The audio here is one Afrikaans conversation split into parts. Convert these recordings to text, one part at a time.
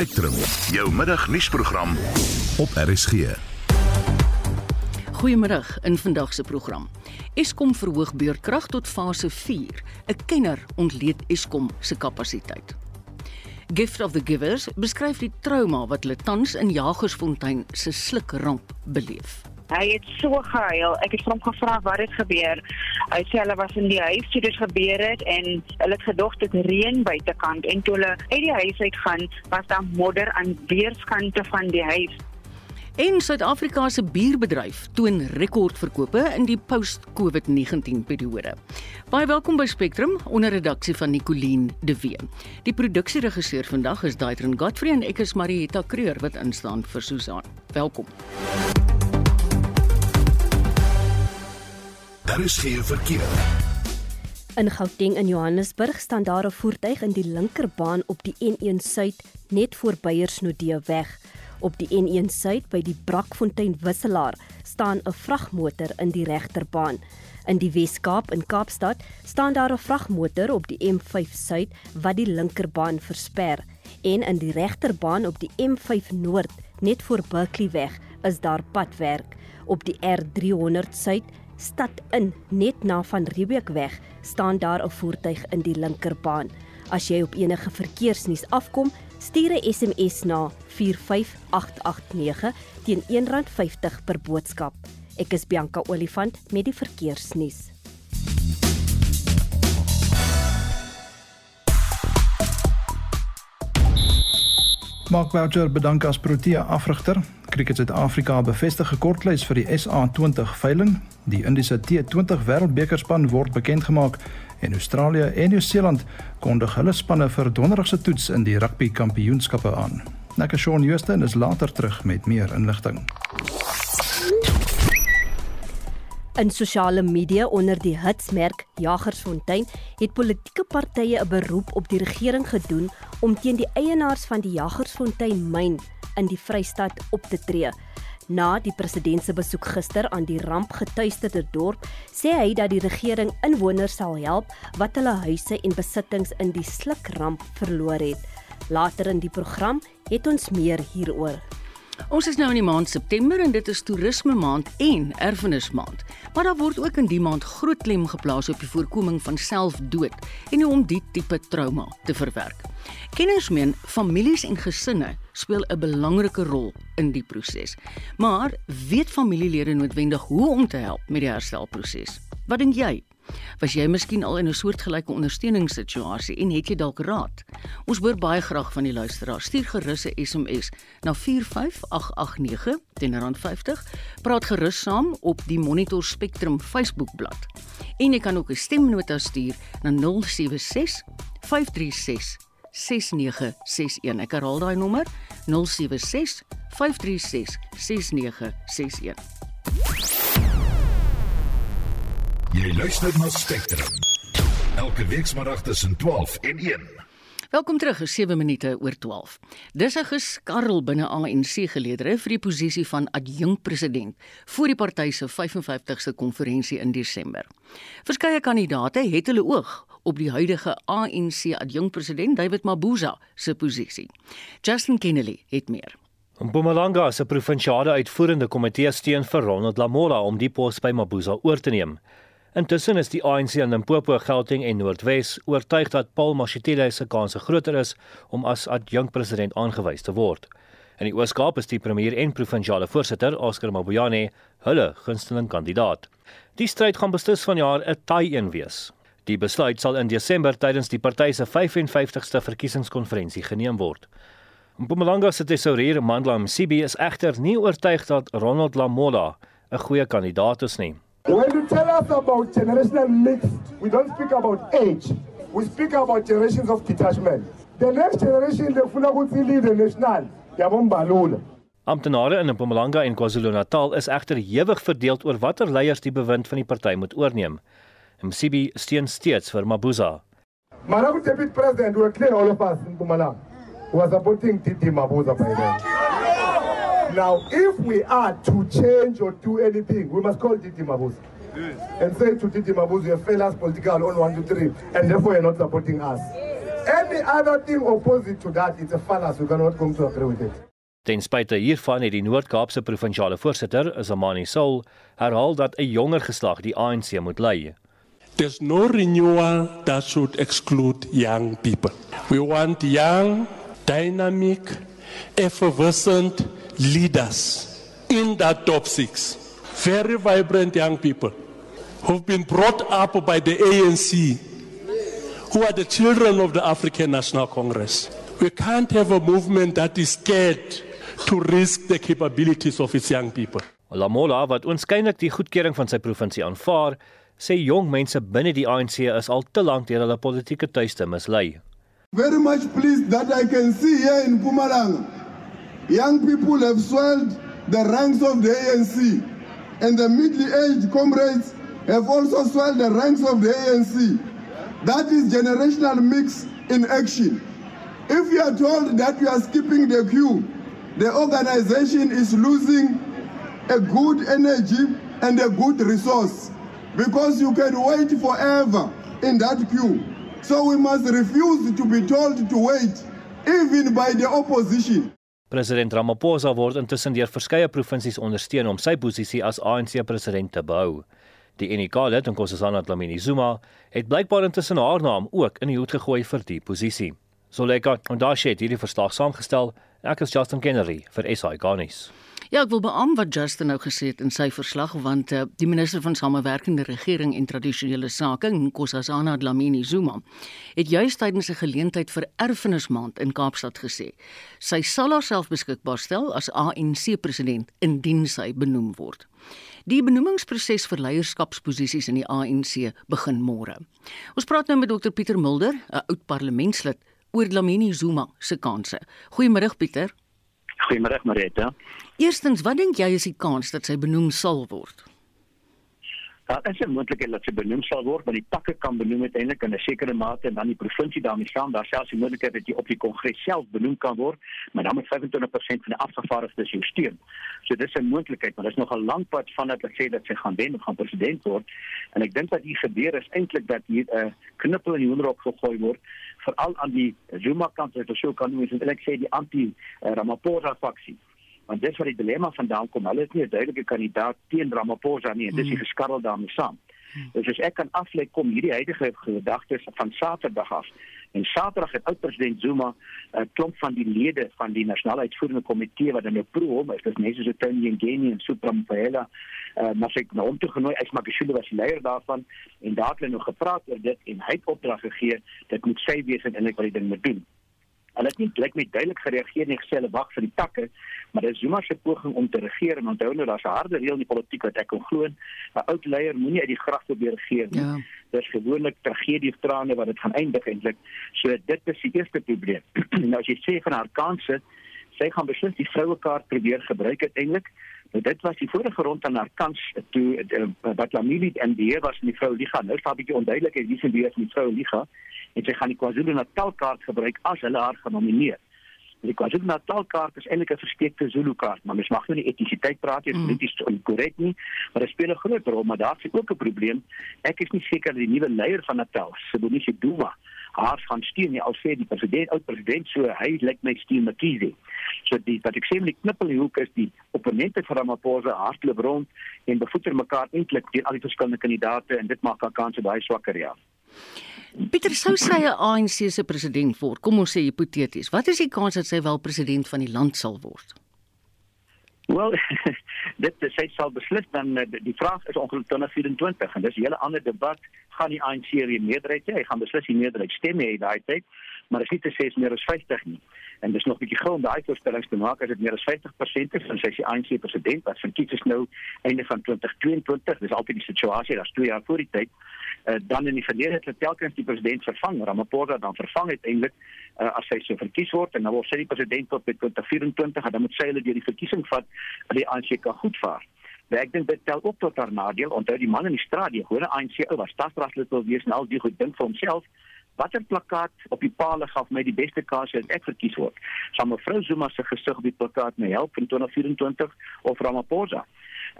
Spectrum, jou middagnuusprogram op RSG. Goeiemôre in vandag se program. Eskom verhoog beurtkrag tot fase 4. 'n Kenner ontleed Eskom se kapasiteit. Gift of the Givers beskryf die trauma wat hulle tans in Jagersfontein se slukramp beleef. Hy het so gehuil. Ek het hom gevra wat het gebeur. Hy sê hulle was in die huis toe dit gebeur het en hulle het gedog dit reën buitekant en toe hulle uit die huis uit gaan, was daar modder aan weerskante van die huis. En Suid-Afrika se bierbedryf toon rekordverkope in die post-COVID-19 periode. Baie welkom by Spectrum onder redaksie van Nicoline de Wee. Die produksieregisseur vandag is Daitrin Godfrey en ek is Marieta Kreur wat instaan vir Susan. Welkom. Daar is geen verkeer. In Gauteng in Johannesburg staan daar 'n voertuig in die linkerbaan op die N1 Suid net voor Beyersnodee weg. Op die N1 Suid by die Brakfontein wisselaar staan 'n vragmotor in die regterbaan. In die Wes-Kaap in Kaapstad staan daar 'n vragmotor op die M5 Suid wat die linkerbaan versper en in die regterbaan op die M5 Noord net voor Berkeley weg is daar padwerk. Op die R300 Suid stad in net na van Riebeeck weg staan daar 'n voertuig in die linkerbaan. As jy op enige verkeersnuus afkom, stuur 'n SMS na 45889 teen R1.50 per boodskap. Ek is Bianca Olifant met die verkeersnuus. Mark Boucher bedank as Protea afrigter. Cricket Suid-Afrika bevestig 'n kortlys vir die SA20 veiling. Die Indiese T20 Wêreldbekerspan word bekend gemaak en Australië en Nieu-Seeland kondig hulle spanne vir donderdag se toets in die rugby kampioenskappe aan. Nekker Shaun Joosten is later terug met meer inligting. In sosiale media onder die hitsmerk Jagersfontein het politieke partye 'n beroep op die regering gedoen om teen die eienaars van die Jagersfontein myn in die Vrystaat op te tree. Na die president se besoek gister aan die rampgetuisterde dorp, sê hy dat die regering inwoners sal help wat hulle huise en besittings in die slukramp verloor het. Later in die program het ons meer hieroor. Ons is nou in die maand September en dit is toerisme maand en erfenis maand. Maar daar word ook in die maand groot klem geplaas op die voorkoming van selfdood en hoe om die tipe trauma te verwerk. Kenners meen families en gesinne speel 'n belangrike rol in die proses. Maar weet familielede noodwendig hoe om te help met die herstelproses? Wat dink jy? Was jy miskien al in 'n soortgelyke ondersteuningssituasie en het jy dalk raad? Ons hoor baie graag van die luisteraars. Stuur gerus 'n SMS na 45889 teen R50. Praat gerus saam op die Monitor Spectrum Facebookblad. En jy kan ook 'n stemnota stuur na 076 536 6961. Ek herhaal daai nommer 076 536 6961. Jy luister na Spectrum. Elke weekmiddag tussen 12 en 1. Welkom terug, is 7 minute oor 12. Dis 'n geskarrel binne ANC geleedere vir die posisie van adjunkpresident voor die party se 55ste konferensie in Desember. Verskeie kandidate het hulle oog op die huidige ANC adjunkpresident David Mabuza se posisie. Justin Kennedy het meer. Mpumalanga se provinsiale uitvoerende komitee steun vir Ronald Lamola om die pos by Mabuza oor te neem. Intussen is die ANC in Limpopo, Gauteng en Noordwes oortuig dat Paul Mashatile se kanse groter is om as adjunkpresident aangewys te word. In die Oos-Kaap is die premier en provinsiale voorsitter, Oscar Mabuyane, hulle gunsteling kandidaat. Die stryd gaan beslis vanjaar 'n taai een wees. Die besluit sal in Desember tydens die party se 55ste verkiesingskonferensie geneem word. Mpumalanga se tesourier Mandla Msibi is egter nie oortuig dat Ronald Lamola 'n goeie kandidaat is nie. When you tell us about generational mix, we don't speak about age. We speak about generations of detachment. The next generation, they funa ukuthi lead the national. Yabombalula. Amptenare in Mpumalanga en KwaZulu-Natal is egter hewig verdeeld oor watter leiers die bewind van die party moet oorneem. Msibi steun steeds vir Mabuza. Marabu Deputy President, we were clear all of us in Mpumalanga. We were supporting Titi Mabuza by then. Now, if we are to change or do anything, we must call Titi Mabuza. And say to Titi Mabuza, you fail us political on one, two, three, and therefore you're not supporting us. Any other thing opposite to that, it's a fallacy. We cannot come to agree with it. Ten spyte hiervan het die Noord-Kaapse provinsiale voorsitter, Zamani Soul, herhaal dat 'n jonger geslag die ANC moet lei. There's no renewal that should exclude young people. We want young, dynamic, effervescent leaders in that top six. Very vibrant young people who've been brought up by the ANC, who are the children of the African National Congress. We can't have a movement that is scared to risk the capabilities of its young people. Lamola wat oënskynlik die goedkeuring van sy provinsie aanvaar, sê jong mense binne die ANC is al te lank deur hulle politieke tuiste mislei. Very much pleased that I can see here in Pumalanga. Young people have swelled the ranks of the ANC and the middle-aged comrades have also swelled the ranks of the ANC. That is generational mix in action. If you are told that you are skipping the queue, the organization is losing a good energy and a good resource because you can wait forever in that queue. So we must refuse to be told to wait, even by the opposition. President Ramaphosa word intussen deur verskeie provinsies ondersteun om sy posisie as ANC president te behou. Die NK-lid in Nkosazana Dlamini Zuma het blykbaar intussen haar naam ook in die hoed gegooi vir die posisie. Soleka Ondashe het hierdie verslag saamgestel. Ek is Justin Kennedy vir SI Garnis. Ja, ek wil beam wat Justin nou gesê het in sy verslag want uh, die minister van samewerkende regering en tradisionele sake, Nkosazana Dlamini Zuma, het juis tydens 'n geleentheid vir erfenismaand in Kaapstad gesê, sy sal haarself beskikbaar stel as ANC president indien sy benoem word. Die benoemingsproses vir leierskapsposisies in die ANC begin môre. Ons praat nou met Dr Pieter Mulder, 'n oud parlementslid, oor Dlamini Zuma se kanse. Goeiemôre Pieter. Goeiemôre Marita. Eerstens, wat dink jy is die kans dat sy benoem sal word? Daar is 'n moontlikheid dat sy benoem sal word, maar die takke kan benoem uiteindelik in 'n sekere mate en dan die provinsie daarmee saam, daar selfs die moontlikheid dat jy op die kongres self benoem kan word, maar dan met 25% van die afgevaardigdes jou steun. So dis 'n moontlikheid, maar dis nog 'n lang pad vandat hulle sê dat sy gaan wen of gaan president word. En ek dink dat hier gebeur is eintlik dat hier 'n uh, knippel in die hoenderhok gegooi word veral aan die Zuma kant, as ek sou kan noem, en ek sê die anti-Ramaphosa faksie want dis waar die dilemma vandaan kom. Hulle is nie 'n duidelike kandidaat teen Ramaphosa nie en dis die hmm. geskarrel daarmee saam. Hmm. Dus as ek kan aflei kom hierdie huidige gedagtes van Saterdag af. En Saterdag het oud-president Zuma 'n uh, klomp van die lede van die nasionale uitvoerende komitee wat dan nou pro hom is, dis mense so Tony Ngeni en Supram Pela, uh, maar sy het nou omtoegenooi as Makashule was die leier daarvan en daar het hulle nou gepraat oor dit en hy het opdrag gegee dit moet sy wees en eintlik wat die ding moet doen. Hulle het nie blyk met duidelik gereageer nie gesê hulle wag vir die takke, maar dis Zuma se poging om te regeer en onthou nou daar's 'n harde reël in die politiek wat ek kon glo, 'n oud leier moenie uit die graf probeer regeer nie. Ja. Dis gewoonlik tragedie trane wat dit gaan eindig eintlik. So dit is die eerste probleem. nou as jy sê van haar kanse, sy gaan beslis die vroue kaart probeer gebruik uiteindelik. Nou dit was die vorige rond aan haar kans toe uh, wat Lamili en die was in die vroue liga. Nou staan 'n bietjie onduidelikheid wie se weer in die vroue liga en sy gaan die KwaZulu-Natal kaart gebruik as hulle haar genomineer. Die KwaZulu-Natal kaart is eintlik 'n versteekte Zulu kaart, maar mens mag nou nie etisiteit praat hier, mm. polities onkorrek nie, maar dit speel 'n groot rol, maar daar is ook 'n probleem. Ek is nie seker dat die nuwe leier van Natal, Sibonisi Duma, haar gaan steun nie al sê die president, oud president so hy lyk my steun Mkhize. So die wat ek sê met die knippel hoek is die opponente van Ramaphosa hardloop rond en bevoeter mekaar eintlik teen al die verskillende kandidaate en dit maak haar kanse baie swakker ja. Pieter sou sy 'n ANC se president word. Kom ons sê hipoteties. Wat is die kans dat sy wel president van die land sal word? Wel, dit sê sal beslis dan eh, die vraag is ongelukkig 2024 en dis 'n hele ander debat. Gaan die ANC hier meerderheid hê? Hy gaan beslis die meerderheid stemme hê daai tyd, maar is nie te sê is meer as 50 nie en dis nog 'n bietjie gou om daai voorstellings te maak as dit meer as 50% is van sy se ANC president wat verkies is nou einde van 2022 dis altyd die situasie daar's 2 jaar voor die tyd uh, dan in die verlede het telkens die president vervang Ramaphosa dan vervang uiteindelik uh, as hy so verkies word en nou word sy die president tot by 2024 en dan moet sy hulle deur die verkiesing vat dat die ANC kan goedvaar Maar ek dink dit tel op tot haar nadeel. Onthou die man in die straat, die gewone ANC ou was stadsraadslid wil wees en al die goed dink vir homself watter plakkaat op die palle gaf my die beste kans as ek verkies word. Sal mevrou Zuma se gesig op die plakkaat my help in 2024 of Ramaphosa?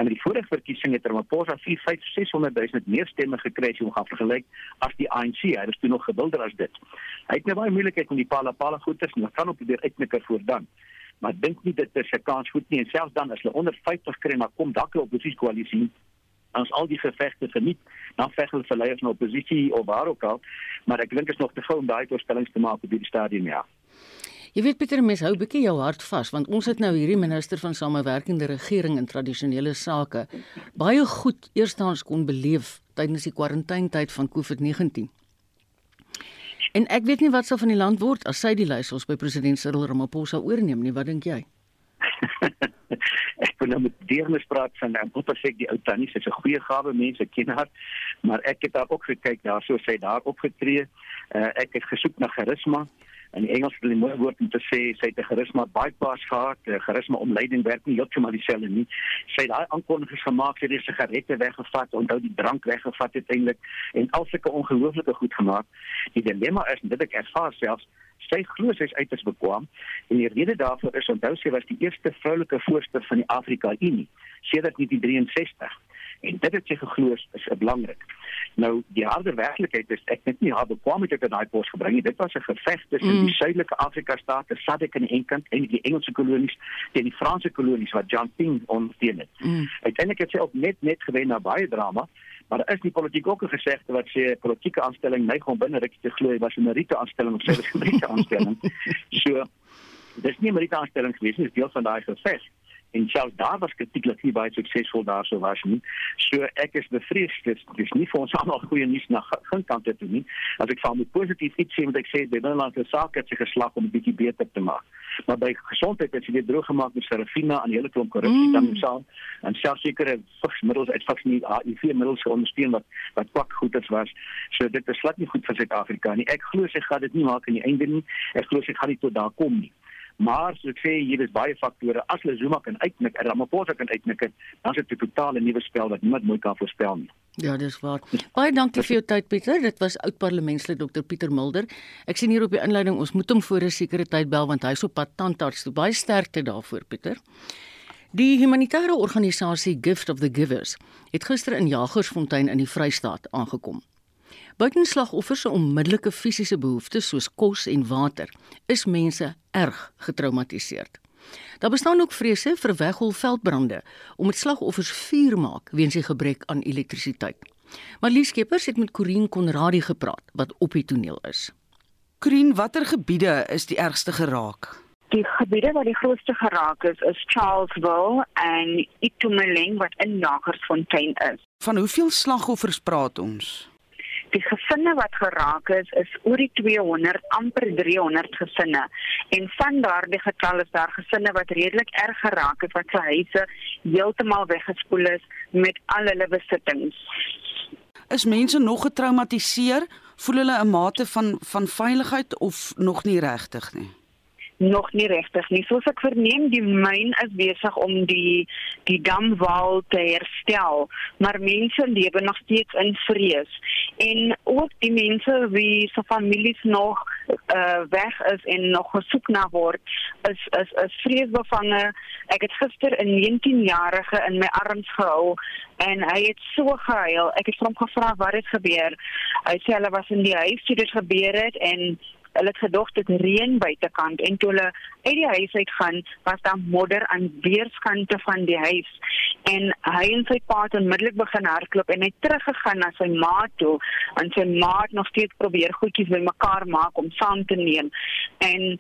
En die vorige verkiesing het Ramaphosa 4, 5, 600 000 meer stemme gekry as hom gaan vergelyk as die ANC. Hy is toe nog gewilder as dit. Hy het nou baie moeilikheid om die palle palle goed is en hy kan op probeer uitknikker voor dan maar dink nie dit is 'n kans goed nie en selfs dan as hulle onder 50 kry maar kom dalk 'n oppositiekoalisie ons al die gevegte geniet dan veg hulle vir leiers na oppositie of waar ook al maar ek dink is nog te gou om daai voorstellings te maak op hierdie stadium ja Jy weet Pieter mes hou bietjie jou hart vas want ons het nou hierdie minister van samewerkende regering en tradisionele sake baie goed eerstens kon beleef tydens die kwarantyntyd van COVID-19. En ek weet nie wat sal van die land word as sy die leiersels by president Cyril Ramaphosa oorneem nie. Wat dink jy? ek wil nou met deernis praat van moet ek sê die ou tannie sy's 'n goeie gawe mens ek ken haar maar ek het daar ook gekyk daar so sy daar opgetree uh, ek het gesoek na charisma in Engels wil ek mooi woord om te sê sy het 'n charisma bypass gehad, 'n charisma omleiding werk nie heeltemal dieselfde nie. Sy het daai aankondigings gemaak, sy het die sigarette weggevat, onthou die drank weggevat uiteindelik en al sulke ongelooflike goed gemaak. Die dilemma is dit ek ervaar selfs sy glo sy is uiters bekwam en die rede daarvoor is onthou sy was die eerste vroulike voorsteur van die Afrika Unie sedert 1963 en dit het sy geglo is, is belangrik. Nou die harde werklikheid is ek net nie haar bekwaamheid in daai pos gebring nie. Dit was 'n geveg tussen mm. die suidelike Afrika state, SADC aan die een kant en die Engelse kolonies teen die Franse kolonies wat Jean Ping ondersteun het. Mm. Uiteindelik het sy ook net net gewen na baie drama. Maar daar is die politiek ook 'n gesegde wat sê politieke aanstelling neig om binne ruk te glo was 'n meriete aanstelling of dit 'n meriete aanstelling. so dis nie 'n meriete aanstelling gewees nie, dis deel van daai geveg en selfs daar was kritiek dat nie baie suksesvol daarso was nie. So ek is bevrees dit is nie vir ons almal goeie nuus na geen kant toe nie. As ek van moet positief iets sê, moet ek sê die binnelandse sake het sy geslag om 'n bietjie beter te maak. Maar by gesondheid het sy dit droog gemaak met Serafina en hele klomp korrupsie mm. dan saam en selfs sekere vigsmiddels uit vigs nie HIV middels ondersteun wat wat kwak goed is was. So dit is glad nie goed vir Suid-Afrika nie. Ek glo sy gaan dit nie maak aan die einde nie. Ek glo sy gaan nie tot daar kom nie. Maar so ek sê hier is baie faktore. As hulle Zuma kan uitknik, en Ramaphosa kan uitknik, dan is dit 'n totale nuwe spel wat niemand mooi kan voorspel nie. Ja, dis waar. Baie dankie vir jou tyd Pieter. Dit was oud parlementslid Dr Pieter Mulder. Ek sien hier op die inleiding ons moet hom voor 'n sekere tyd bel want hy's op pad tandarts. Baie sterkte daarvoor Pieter. Die humanitêre organisasie Gift of the Givers het gister in Jagersfontein in die Vrystaat aangekom. Buitenslagoffers se onmiddellike fisiese behoeftes soos kos en water is mense erg getraumatiseerd. Daar bestaan ook vrese vir weggolfveldbrande omdat slagoffers vuur maak weens die gebrek aan elektrisiteit. Marlies Skeepers het met Corin Konradi gepraat wat op die toneel is. Corin, watter gebiede is die ergste geraak? Die gebiede wat die grootste geraak is is Charlesville en Itumeleng wat in Jagersfontein is. Van hoeveel slagoffers praat ons? Die gesinne wat geraak is is oor die 200 amper 300 gesinne. En van daardie getal is daar gesinne wat redelik erg geraak het wat se huise heeltemal weggespoel is met al hulle besittings. Is mense nog getraumatiseer? Voel hulle 'n mate van van veiligheid of nog nie regtig nie nog nie regtig nie. Soos ek verneem, die myn is besig om die die damwal te herstel, maar mense lewe nog steeds in vrees. En ook die mense wie se families nog uh weg is en nog gesoek na word, is is is vreesbevange. Ek het gister 'n 19-jarige in my arms gehou en hy het so gehuil. Ek het hom gevra wat het gebeur. Hy sê hulle was in die huis toe dit gebeur het en hulle het gedog dit reën buitekant en toe hulle uit die huis uit gaan was daar modder aan weerskante van die huis. En hy en sy pa het onmiddellik begin hardloop en hy teruggegaan na sy ma toe en sy ma het nog steeds probeer goedjies bymekaar maak om saam te neem. En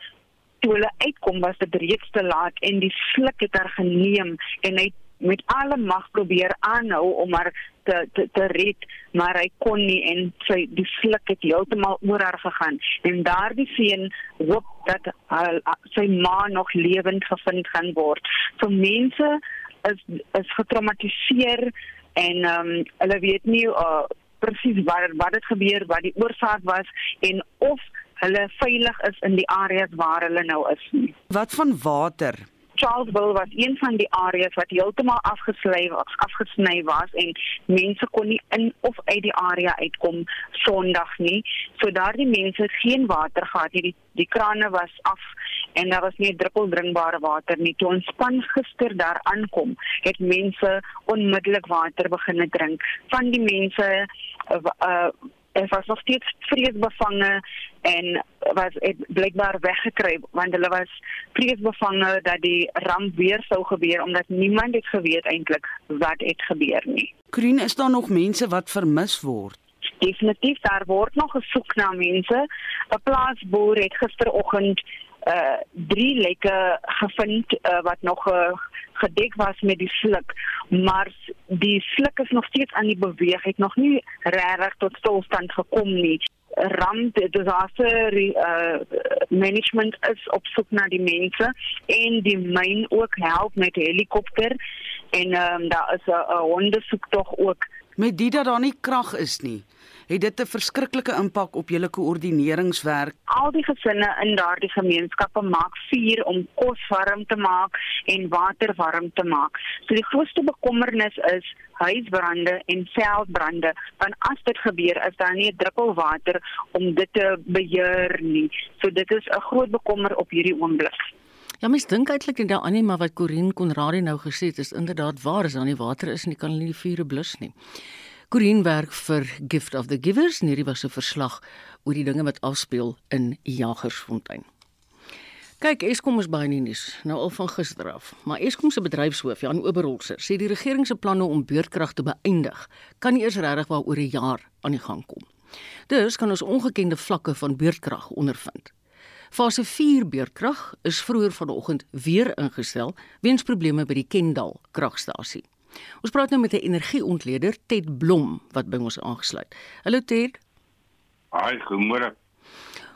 toe hulle uitkom was dit reeds te laat en die sluk het haar geneem en hy met alle mag probeer aanhou om haar te te, te red, maar hy kon nie en sy die sluk het heeltemal oor haar gegaan. En daardie seun hoop dat hy, sy ma nog lewend gevind gaan word. So mense is is getraumatiseer en ehm um, hulle weet nie uh, presies wat wat het gebeur, wat die oorsaak was en of hulle veilig is in die areas waar hulle nou is nie. Wat van water? Charlesville was een van die areas wat heeltemal afgesny was, afgesny was en mense kon nie in of uit die area uitkom Sondag nie. So daardie mense het geen water gehad nie. Die, die krane was af en daar was nie druppel drinkbare water nie. Toe ons span gister daar aankom, het mense onmiddellik water begin drink. Van die mense uh, uh Hulle was nog steeds vreesbevange en was blykbaar weggekry want hulle was vreesbevange dat die ramp weer sou gebeur omdat niemand het geweet eintlik wat het gebeur nie. Krien is daar nog mense wat vermis word. Definitief daar word nog gesoek na mense. 'n Plaasboer het gisteroggend uh drie lekke gevind uh, wat nog uh, gedek was met die sluk, maar die sluk is nog steeds aan die beweeg, het nog nie regtig tot stilstand gekom nie. Ramp disaster uh, management is op soek na die mense en die myn ook help met helikopter. En um, daar is 'n ondersoektog ook met dit dat daar nie krag is nie het dit 'n verskriklike impak op julle koördineringswerk. Al die gesinne in daardie gemeenskappe maak vuur om kos warm te maak en water warm te maak. So die grootste bekommernis is huisbrande en veldbrande. Want as dit gebeur, is daar nie 'n druppel water om dit te beheer nie. So dit is 'n groot bekommer op hierdie oomblik. Ja, mens dink eintlik net daaraan nie, maar wat Corin Konradi nou gesê het, is inderdaad waar, as daar nie water is nie, kan hulle nie die vure blus nie. Corin werk vir Gift of the Givers en hierdie was 'n verslag oor die dinge wat afspeel in Jagersfontein. Kyk, Eskom is baie nie nuus nou al van gister af, maar Eskom se bedryfshoof Jan Oberholzer sê die regering se planne om beurtkrag te beëindig kan nie eers regtig waar oor 'n jaar aan die gang kom. Dus kan ons ongekende vlakke van beurtkrag ondervind. Fase 4 beurtkrag is vroeër vanoggend weer ingestel weens probleme by die Kendal kragstasie. Ons praat nou met 'n energieontleder, Ted Blom, wat by ons aangesluit. Hallo Ted. Haai, goeiemôre.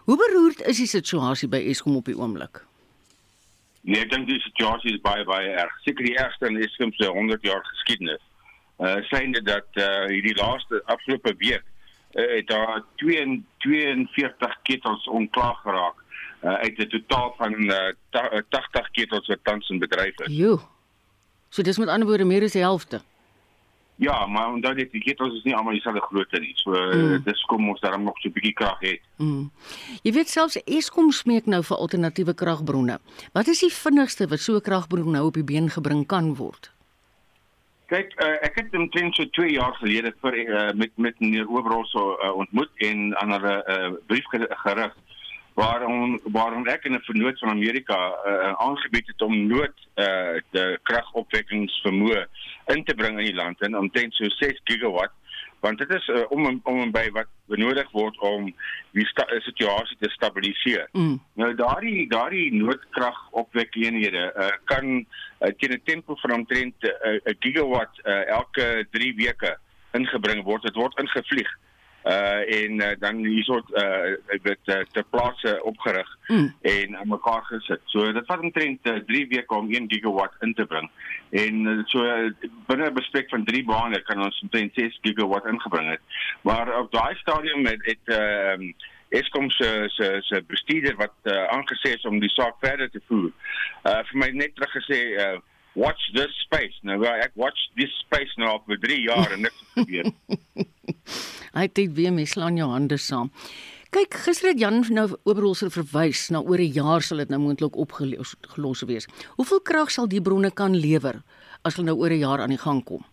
Hoe beroerd is die situasie by Eskom op die oomblik? Nee, ek dink die situasie is baie baie erg. Seker die ergste in Eskom se 100 jaar geskiedenis. Uh synde dat uh hierdie laaste afgelope week uh, het daar 42 ketels onklaar geraak uh, uit 'n totaal van uh, 80 ketels wat tans in bedryf is. Jo. So dis met ander woorde meer as die helfte. Ja, maar onthou dit die ketels is nie almal dieselfde grootte nie. So mm. dis kom ons daarom nog so 'n bietjie krag het. Mm. Jy weet selfs Eskom smeek nou vir alternatiewe kragbronne. Wat is die vinnigste wat so 'n kragbron nou op die been gebring kan word? Kyk, uh, ek het omtrent so 2 jaar gelede vir uh, met met meneer Oberholz so uh, ontmoet en aan hulle 'n uh, brief gerig waarom waarom ek in 'n vernoot van Amerika uh, aangebied het om nood uh, die kragopwekkingsvermoë in te bring in die land en omtrent so 6 gigawatt want dit is uh, om om en by wat benodig word om die situasie te stabiliseer. Mm. Nou daardie daardie noodkragopwekkingseenhede uh, kan uh, teen 'n tempo van omtrent 'n uh, gigawatt uh, elke 3 weke ingebring word. Dit word ingevlieg uh en uh, dan hierso uh weet uh, ter plaatse opgerig mm. en aan mekaar gesit. So dit vat omtrent 3 uh, weke om 1 gigawatt in te bring. En uh, so uh, binne 'n bespreek van 3 bane kan ons omtrent 6 gigawatt ingebring het. Maar op daai stadium het het ehm uh, Eskom se se se bestuurder wat uh, aangesê is om die saak verder te voer. Uh vir my net terug gesê uh watch this space. Nou ek watch this space nou al vir 3 jaar en niks gebeur. Hy het weer meslaan jou hande saam. Kyk, gister het Jan nou Oberholzer verwys na oor 'n jaar sal dit nou moontlik opgelos wees. Hoeveel krag sal die bronne kan lewer as hulle nou oor 'n jaar aan die gang kom?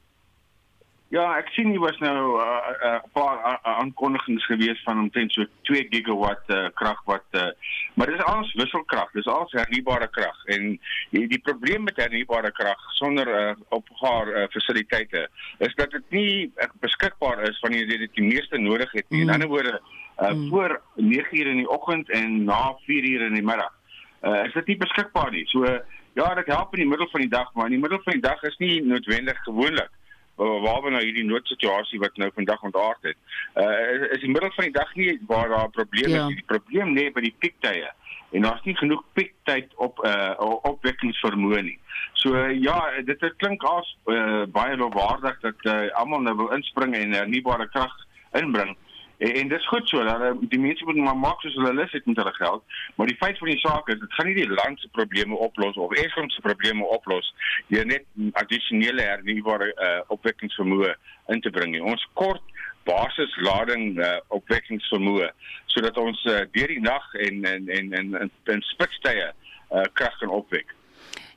Ja, ek sien hier was nou 'n uh, uh, paar aankondigings gewees van omtrent so 2 gigawatt uh, krag wat uh, maar dis alles wisselkrag, dis alles hernubare krag en die, die probleem met hernubare krag sonder uh, opgaar uh, fasiliteite is dat dit nie uh, beskikbaar is wanneer jy dit die meeste nodig het nie. Mm. In ander woorde, uh, mm. voor 9:00 in die oggend en na 4:00 in die middag. Uh, is dit nie beskikbaar nie. So ja, dit help in die middel van die dag, maar in die middel van die dag is nie noodwendig gewoonlik waar we nou hierdie noodsituasie wat nou vandag ontaard het. Uh is in middel van die dag nie waar daar probleme ja. is. Die probleem lê by die piektye en daar's nie genoeg piektyd op uh opwekkingsvermoë nie. So uh, ja, dit dit klink as uh, baie lofwaardig dat uh, almal nou wil inspring en hernubare krag inbring En, en dis goed so dat die mense moet maar maak soos hulle lus het met hulle geld, maar die feit van die saak is dit gaan nie die land se probleme oplos of Eskom se probleme oplos deur net addisionele hernubare uh, opwekkingsvermoë in te bring nie. Ons kort basislading uh, opwekkingsvermoë sodat ons uh, deur die nag en en en en in, in spitstye uh, krag kan opwek.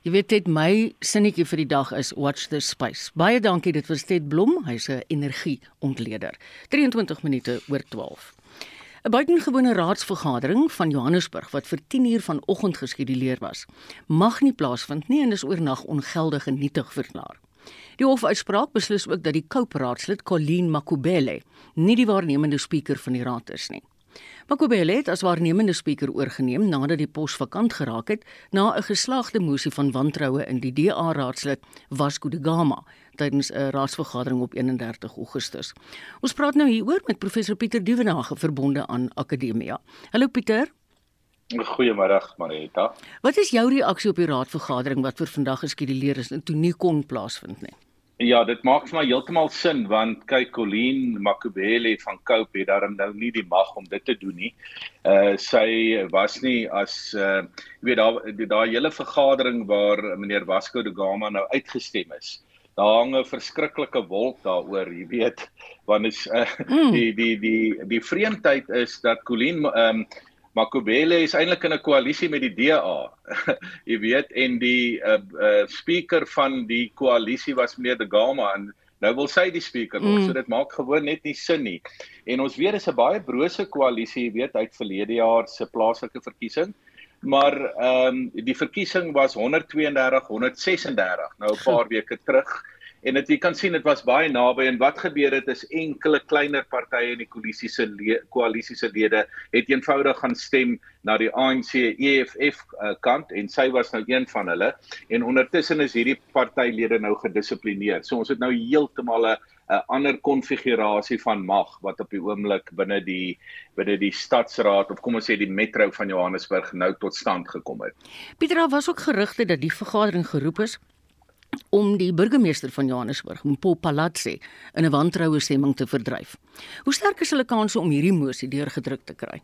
Jy weet dit my sinnetjie vir die dag is watch the space. Baie dankie dit was Ted Blom, hy's 'n energieontleder. 23 minute oor 12. 'n Buitengewone raadsvergadering van Johannesburg wat vir 10 uur vanoggend geskeduleer was, mag nie plaasvind nie en is oornag ongeldig en nietig verklaar. Die hofuitspraak beslis ook dat die Koup-raadslid Colleen Makubele nie die waarnemende spreker van die raad is nie. Makubele het as waarnemende spreker oorgeneem nadat die pos vakant geraak het na 'n geslaagde moesie van wantroue in die DA-raadslid Vasco da Gama tydens 'n raadsvergadering op 31 Augustus. Ons praat nou hieroor met professor Pieter Duvenage verbonde aan Akademia. Hallo Pieter. Goeiemôre Marita. Wat is jou reaksie op die raadvergadering wat vir vandag geskeduleer is en toe nie kon plaasvind nie? Ja, dit maak vir my heeltemal sin want kyk Colleen Makubele van Cope het daarom nou nie die mag om dit te doen nie. Uh sy was nie as uh jy weet daar daai hele vergadering waar meneer Vasco da Gama nou uitgestem is. Daar hang 'n verskriklike wolk daaroor, jy weet, want is uh, mm. die die die die vreemdheid is dat Colleen ehm um, Makubele is eintlik in 'n koalisie met die DA. Jy weet en die uh, uh speaker van die koalisie was meneer De Gama en nou wil sy die speaker word. Mm. So dit maak gewoon net nie sin nie. En ons weet dis 'n baie brose koalisie, jy weet, uit verlede jaar se plaaslike verkiesing. Maar ehm um, die verkiesing was 132 136 nou 'n paar weke terug en dit jy kan sien dit was baie naby en wat gebeur het is enkele kleiner partye in die koalisie se koalisie se lede het eenvoudig gaan stem na die ANC EFF uh, kant en sy was nou een van hulle en ondertussen is hierdie partylede nou gedissiplineer. So ons het nou heeltemal 'n 'n ander konfigurasie van mag wat op die oomblik binne die binne die stadsraad of kom ons sê die metro van Johannesburg nou tot stand gekom het. Pieter, daar was ook gerugte dat die vergadering geroep is om die burgemeester van Johannesburg, Mpo Palatsi, in 'n wantroue stemming te verdryf. Hoe sterk is hulle kanse om hierdie mosie deurgedruk te kry?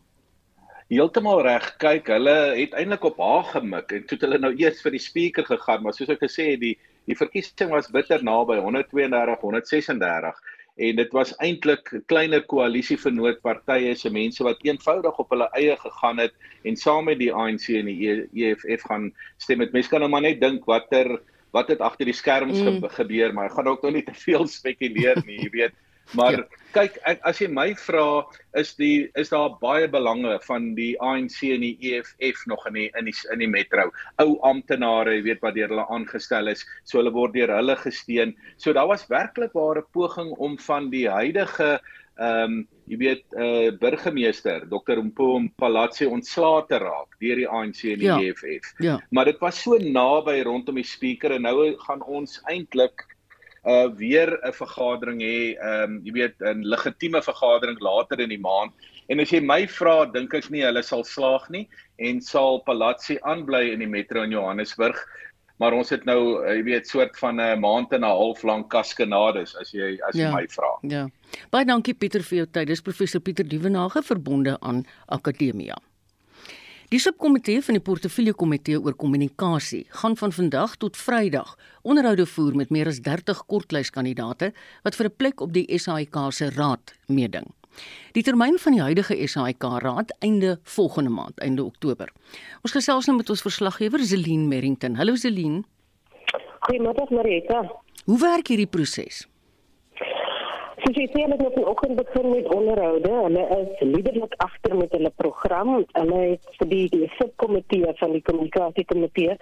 Heeltemal reg. Kyk, hulle het eintlik op haar gemik en toe het hulle nou eers vir die spreker gegaan, maar soos ek gesê het, die die verkiesing was bitter naby 132 136 en dit was eintlik 'n kleiner koalisie vernoot partye se mense wat eenvoudig op hulle eie gegaan het en saam met die ANC en die EFF gaan stem. Mense kan nou maar net dink watter wat het agter die skerms mm. gebeur, maar ek gaan ook nog nie te veel spekuleer nie, jy weet. Maar ja. kyk, ek, as jy my vra, is die is daar baie belange van die ANC en die EFF nog in die in die in die metro. Ou amptenare, jy weet wat deur hulle aangestel is, so hulle word deur hulle gesteun. So daar was werklik ware poging om van die huidige ehm um, jy weet eh uh, burgemeester Dr. Mpho Palatsi ontslae te raak deur die ANC en die ja. EFF. Ja. Maar dit was so naby rondom die speaker en nou gaan ons eintlik uh weer 'n vergadering hê, ehm um, jy weet 'n legitieme vergadering later in die maand. En as jy my vra, dink ek nie hulle sal slaag nie en sal Palatsi aanbly in die metro in Johannesburg maar ons het nou eh, jy weet soort van 'n maand en 'n half lank kaskanades as jy as jy ja, my vra. Ja. Baie dankie Pieter vir jou tyd. Dis professor Pieter Dievenage verbonde aan Akademia. Die subkomitee van die portefeulje komitee oor kommunikasie gaan van vandag tot Vrydag onderhoude voer met meer as 30 kortlyskandidate wat vir 'n plek op die SAIK se raad meeding. Die termyn van die huidige SAIK raad einde volgende maand, einde Oktober. Ons gesels nou met ons verslaggewer Zelin Merrington. Hallo Zelin. Goeiemôre Marita. Hoe werk hierdie proses? Soos jy sê, hulle het vanoggend begin met onderhoude. Hulle is liderlik agter met hulle program. Hulle het vir die, die subkomitee van die kommunikasiekomitee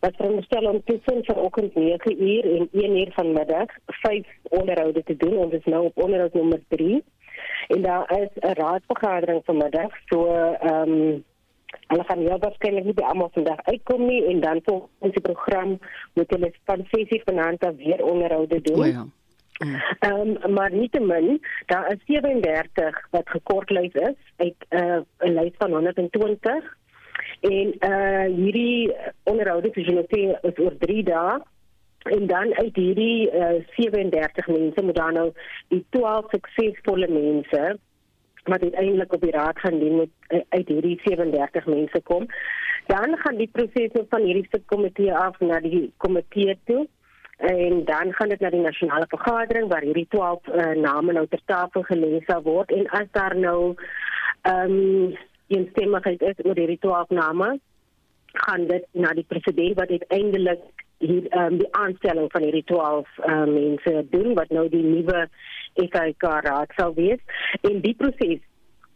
wat veronderstel om tussen vanoggend 9 uur en 1 uur vanmiddag vyf onderhoude te doen. Ons is nou op onderhoud nommer 3 en daar is 'n raadsvergadering vanmiddag so ehm um, hulle gaan ja waarskynlik nie by almal vandag uitkom nie en dan volgens die program moet hulle van sessie vanaand af weer onderhoude doen. Ja. Ehm um, maar nietemin daar is 37 wat gekortlys is uit uh, 'n lys van 120 en uh hierdie onderhoude is oor 3 dae en dan uit hierdie uh, 37 mense moet dan nou die 12 suksesvolle mense wat uiteindelik op die raad gaan dien moet uh, uit hierdie 37 mense kom. Dan gaan die proses van hierdie subkomitee af na die komitee toe en dan gaan dit na die nasionale vergadering waar hierdie 12 uh, name nou ter tafel gelees sal word en as daar nou ehm um, instemmigheid is oor hierdie 12 name gaan dit na die president wat uiteindelik hier um, die aanstelling van hierdie 12 uh, eh, mense doen wat nou die nuwe EKK raad sal wees. En die proses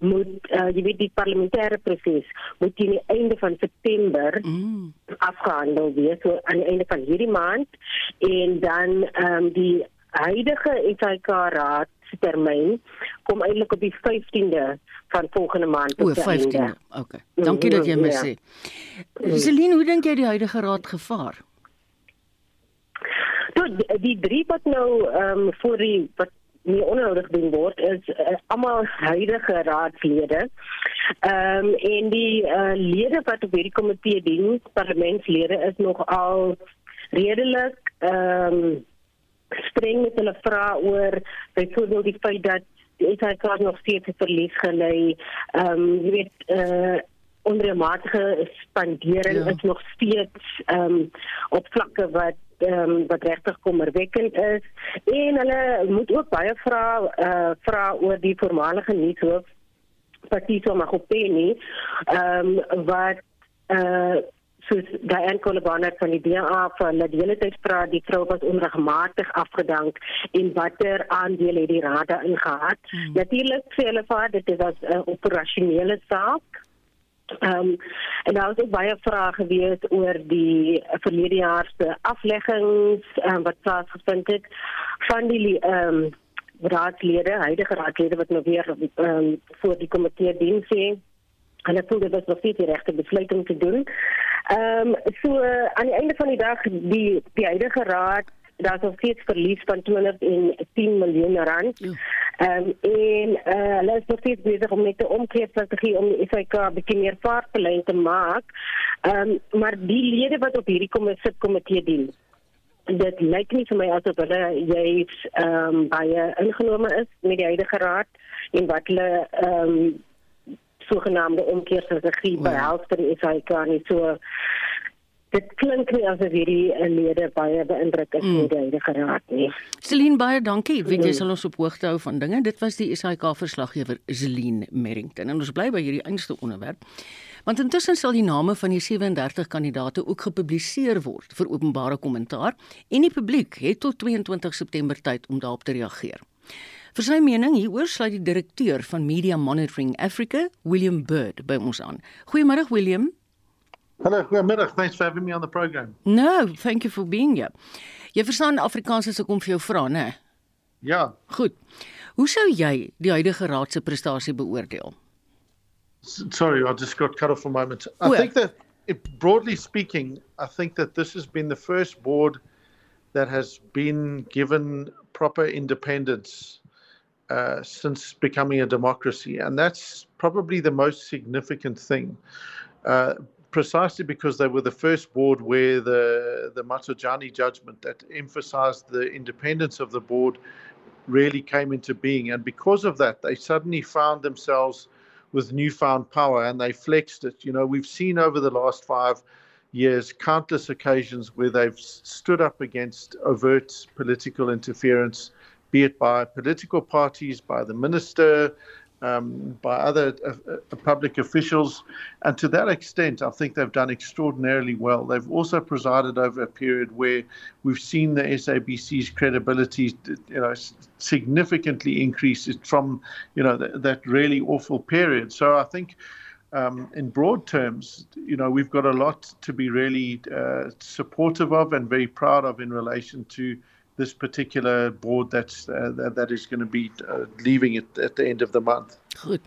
moet uh, jy weet die parlementêre proses moet teen die einde van September mm. afgehandel wees so aan die einde van hierdie maand. En dan um, die huidige EKK raad se termyn kom eintlik op die 15de van volgende maand o 15de okay. Dankie dat jy my ja. sê. Celine hoe dink jy die huidige raad gevaar Toe die drie wat nou ehm um, voor die wat nie onnodig doen word is uh, almal huidige raadslede. Ehm um, en die uh, lede wat op hierdie komitee dien, parlementslede is nog al redelik ehm um, streng met hulle vrae oor byvoorbeeld die feit dat die SAK nog steeds verlies gelei. Ehm um, jy weet eh uh, onreëlmatige spandering ja. is nog steeds ehm um, op vlakke wat um, wat regtig kommerwekkend is. En hulle moet ook baie vra uh, vra oor die voormalige nuushoof Patiso Magopeni ehm um, wat uh, soos daai enkele bane van die DA van die hele tyd vra die vrou was onregmatig afgedank en watter aandeel het die raad daarin gehad. Hmm. natuurlik sê hulle vir dit is 'n operasionele saak Ehm um, en daar was ook baie vrae gewees oor die verlede jaar se afleggings um, wat plaasgevind het van die ehm um, raadslede, huidige raadslede wat nou weer ehm um, voor die komitee dien sê. En ek voel dit was nog nie die regte besluit om te doen. Ehm um, so uh, aan die einde van die dag die die huidige raad daar is nog steeds verlies van 210 miljoen rand. Ehm um, en uh, hulle is nog steeds besig om met 'n omkeerstrategie om die SAK 'n bietjie meer vaartbelyn te maak. Ehm um, maar die lede wat op hierdie komitee komitee dien dit lyk nie vir my asof hulle jy ehm um, baie ingenome is met die huidige raad en wat hulle ehm um, sogenaamde omkeerstrategie behels vir die SAK nie so dit klink nie asof hierdie lede baie beïndruk is mm. deur die geraad nie. Celine baie dankie. Jy mm. sal ons op hoogte hou van dinge. Dit was die SAK verslaggewer Celine Merrington en ons bly by hierdie einste onderwerp. Want intussen sal die name van die 37 kandidaate ook gepubliseer word vir openbare kommentaar en die publiek het tot 22 September tyd om daarop te reageer. Vir sy mening hieroor sluit die direkteur van Media Monitoring Africa, William Bird, by ons aan. Goeiemôre William. Hallo, goeiemiddag. Thanks for having me on the program. No, thank you for being here. Jy verstaan Afrikaans as ek kom vir jou vra, né? Ja. Goed. Hoe sou jy die huidige raad se prestasie beoordeel? Sorry, I just got cut off for a moment. I well, think that it, broadly speaking, I think that this has been the first board that has been given proper independence uh, since becoming a democracy, and that's probably the most significant thing. Uh, precisely because they were the first board where the the Matsujani judgment that emphasized the independence of the board really came into being, and because of that, they suddenly found themselves with newfound power and they flexed it. You know, we've seen over the last five years countless occasions where they've stood up against overt political interference, be it by political parties, by the minister, um, by other uh, uh, public officials. And to that extent, I think they've done extraordinarily well. They've also presided over a period where we've seen the SABC's credibility you know, significantly increase from you know, th- that really awful period. So I think. Um, in broad terms, you know, we've got a lot to be really uh, supportive of and very proud of in relation to this particular board that's uh, that, that is going to be uh, leaving it at the end of the month. Goed.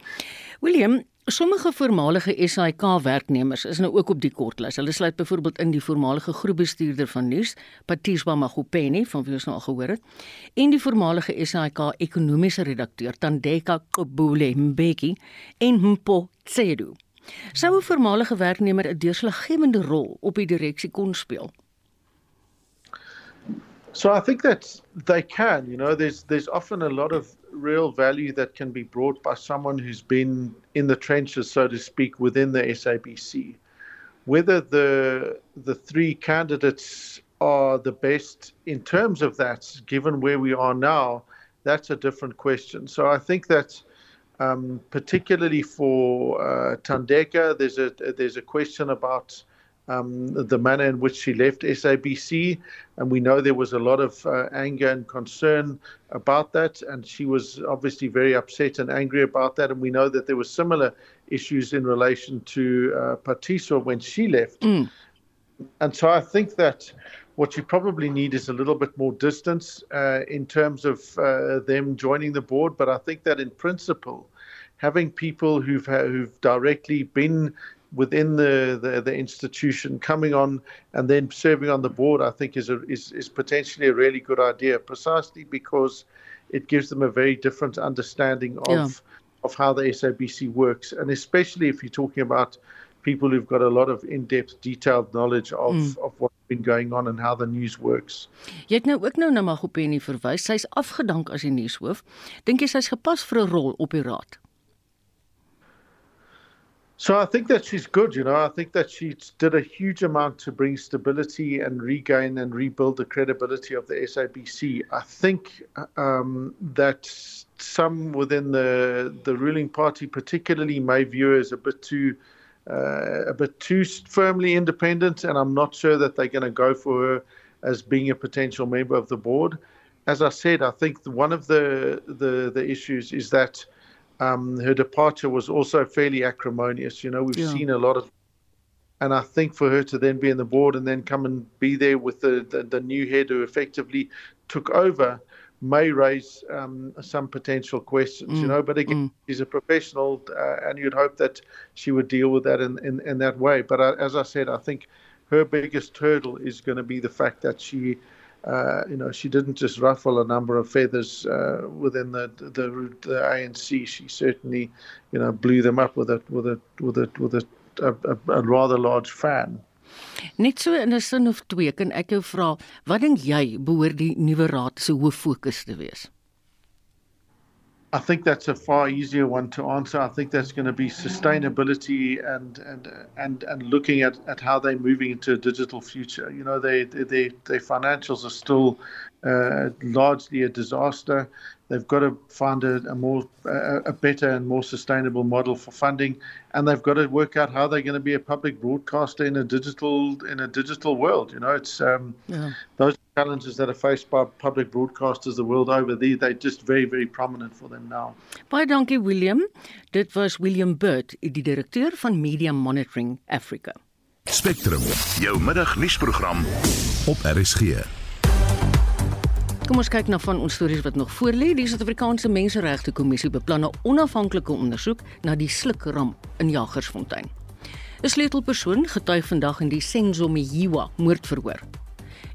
William, sommige voormalige SAIK werknemers is nou ook op die kortlys. Hulle sluit byvoorbeeld in die voormalige groepbestuurder van nuus, Patiswa Magopeni, van wie ons nou al gehoor het, en die voormalige SAIK ekonomiese redakteur Tandeka Kobule Mbeki en Mpo Tsedu. Sou 'n voormalige werknemer 'n deurslaggewende rol op die direksie kon speel? So I think that they can. You know, there's there's often a lot of real value that can be brought by someone who's been in the trenches, so to speak, within the SABC. Whether the the three candidates are the best in terms of that, given where we are now, that's a different question. So I think that. Um, particularly for uh, Tandeka, there's a there's a question about um, the manner in which she left SABC. And we know there was a lot of uh, anger and concern about that. And she was obviously very upset and angry about that. And we know that there were similar issues in relation to uh, Patricia when she left. Mm. And so I think that what you probably need is a little bit more distance uh, in terms of uh, them joining the board. But I think that in principle, having people who've who've directly been within the, the, the institution coming on and then serving on the board, I think is, a, is is potentially a really good idea, precisely because it gives them a very different understanding of yeah. of how the SABC works, and especially if you're talking about people who've got a lot of in-depth, detailed knowledge of mm. of what's been going on and how the news works. Jy het nou ook nou na Magopeni verwys. Sy's afgedank as die nuushoof. Dink jy sy's gepas vir 'n rol op die raad? So I think that she's good, you know. I think that she did a huge amount to bring stability and regain and rebuild the credibility of the SABC. I think um, that some within the the ruling party, particularly, my view as a bit too uh, a bit too firmly independent, and I'm not sure that they're going to go for her as being a potential member of the board. As I said, I think one of the the, the issues is that um, her departure was also fairly acrimonious. You know, we've yeah. seen a lot of, and I think for her to then be in the board and then come and be there with the, the, the new head who effectively took over may raise um, some potential questions, mm, you know. But again, mm. she's a professional, uh, and you'd hope that she would deal with that in, in, in that way. But uh, as I said, I think her biggest hurdle is going to be the fact that she uh, you know, she didn't just ruffle a number of feathers uh, within the, the, the ANC. She certainly, you know, blew them up with a with a with a with a, a, a rather large fan. Net so in 'n sin of twee kan ek jou vra, wat dink jy behoort die nuwe raad se hoof fokus te wees? I think that's a far easier one to answer. I think that's going to be sustainability and and and and looking at, at how they're moving into a digital future. You know, they, they, they their financials are still uh, largely a disaster. They've got to find a, a more a, a, better and more sustainable model for funding, and they've got to work out how they're going to be a public broadcaster in a digital in a digital world. You know, it's um, yeah. those challenges that are faced by public broadcasters the world over. They they're just very very prominent for them now. Baie dankie William. Dit was William Bird, die direkteur van Media Monitoring Africa. Spectrum, jou middagnuusprogram op RSG. Kom ons kyk na van ons stories wat nog voor lê. Die Suid-Afrikaanse Menseregte Kommissie beplan 'n onafhanklike ondersoek na die slukramp in Jagersfontein. 'n Sleutelpersoon getuig vandag in die Senzo Mihiwa moordverhoor.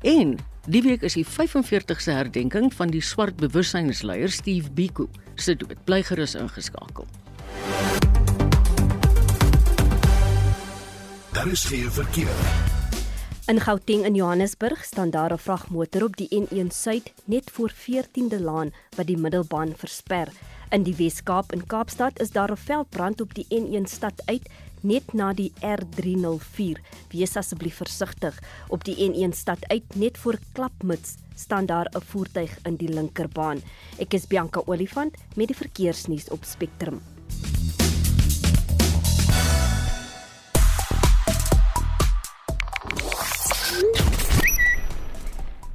En die week is die 45ste herdenking van die swart bewussynsleier Steve Biko se dood. Bly gerus ingeskakel. Daar is geen verkeer. In Gauteng in Johannesburg staan daar 'n vragmotor op die N1 Suid net voor 14de Laan wat die middelbaan versper. In die Wes-Kaap in Kaapstad is daar 'n veldbrand op die N1 stad uit net na die R304. Wees asseblief versigtig. Op die N1 stad uit net voor Klapmuts staan daar 'n voertuig in die linkerbaan. Ek is Bianca Olifant met die verkeersnuus op Spectrum.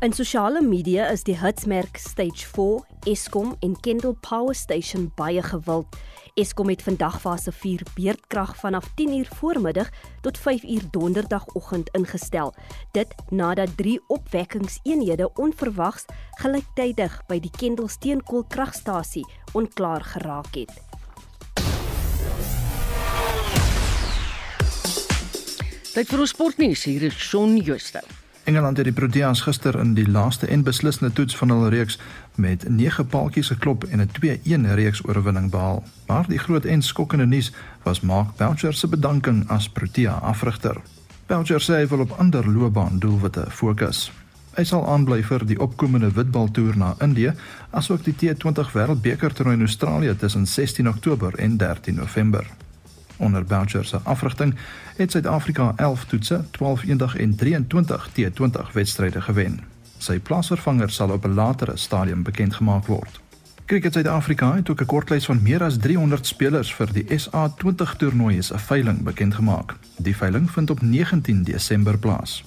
In sosiale media is die hitsmerk Stage 4, Eskom en Kendal Power Station baie gewild. Eskom het vandag fase 4 beurtkrag vanaf 10:00 voormiddag tot 5:00 donderdagoggend ingestel. Dit nadat drie opwekkingseenhede onverwags gelyktydig by die Kendal steenkoolkragstasie onklaar geraak het. Dit vir ons sportnuus hier is Shaun Jooste. Engeland het die Proteas gister in die laaste en beslissende toets van hul reeks met 9 paaltjies geklop en 'n 2-1 reeks oorwinning behaal. Maar die groot en skokkende nuus was Mark Boucher se bedanking as Protea afrigter. Boucher sê hy wil op ander loopbaan doelwitte fokus. Hy sal aanbly vir die opkomende witbaltoer na Indië, asook die T20 Wêreldbeker toernooi in Australië tussen 16 Oktober en 13 November. Onder Boucher se afrigting het Suid-Afrika 11 toetse, 12 eendag en 23 T20 wedstryde gewen. Sy plaasvervanger sal op 'n latere stadium bekend gemaak word. Cricket Suid-Afrika het ook 'n kortlys van meer as 300 spelers vir die SA20 toernooi se veiling bekend gemaak. Die veiling vind op 19 Desember plaas.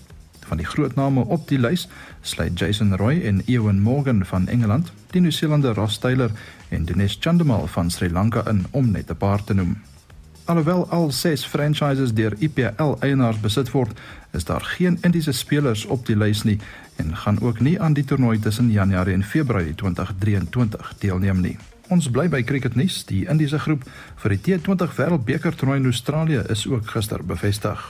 Van die groot name op die lys sluit Jason Roy en Ewan Morgan van Engeland, die Nieu-Seelander Ross Taylor en Dinesh Chandimal van Sri Lanka in om net 'n paar te noem. Alhoewel al ses franchises deur IPL eienaars besit word, is daar geen Indiese spelers op die lys nie en gaan ook nie aan die toernooi tussen Januarie en Februarie 2023 deelneem nie. Ons bly by cricketnuus. Die Indiese groep vir die T20 Wêreldbeker toernooi in Australië is ook gister bevestig.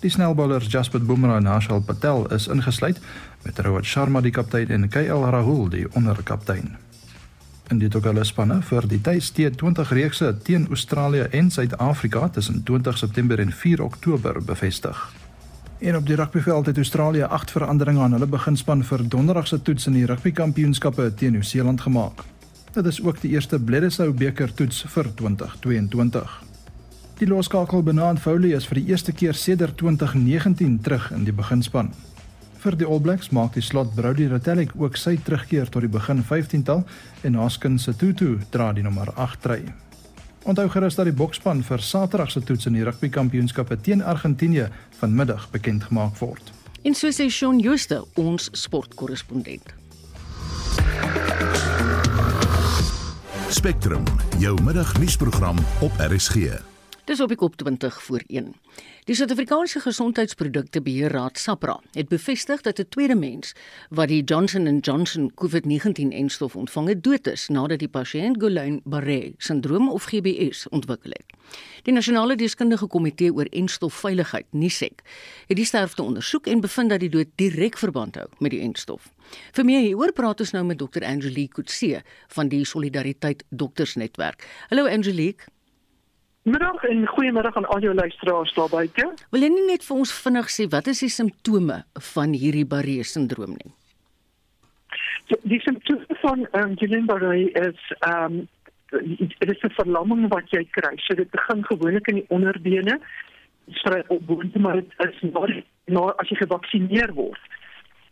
Die snelbowlers Jasprit Bumrah en Harshal Patel is ingesluit met Rohit Sharma die kaptein en KL Rahul die onderkaptein. In die totale spanne vir die T20 reekse teen Australië en Suid-Afrika tussen 20 September en 4 Oktober bevestig. En op die rugbyveld het Australië agt veranderinge aan hulle beginspan vir donderdag se toets in die rugbykampioenskappe teen Nieu-Seeland gemaak. Dit is ook die eerste Bledisloe beker toets vir 2022. Die loskakel Benaan Foley is vir die eerste keer sedert 2019 terug in die beginspan. Vir die All Blacks maak die slot Brody Retallick ook sy terugkeer tot die begin 15tal en Haskin Setutu dra die nommer 8 try. Onthou gerus dat die bokspan vir Saterdag se toets in die rugbykampioenskappe teen Argentinië vanmiddag bekend gemaak word. En so sê Shaun Jooste, ons sportkorrespondent. Spectrum, jou middagnuusprogram op RSG. Dis op die kop 20 voor 1. Die Suid-Afrikaanse Gesondheidsprodukte Beheerraad SAPRA het bevestig dat 'n tweede mens wat die Johnson & Johnson COVID-19-enstof ontvang het, dood is nadat die pasiënt Guillain-Barré syndroom of GBS ontwikkel het. Die Nasionale Deskundige Komitee oor Enstofveiligheid, NISEC, het die sterfte ondersoek en bevind dat die dood direk verband hou met die enstof. Vir meer hieroor praat ons nou met Dr. Angelique Kutse van die Solidariteit Doktersnetwerk. Hallo Angelique. Middag en goeiemiddag aan al jou luisteraars daar buite. Wil jy nie net vir ons vinnig sê wat is die simptome van hierdie Barré sindroom nie? So, die simptome van um, Guillain-Barré is ehm um, dit is 'n verlamming wat jy kry. So dit begin gewoonlik in die onderbene. Skry op boontoe maar dit is maar nou as jy gevaksinereer word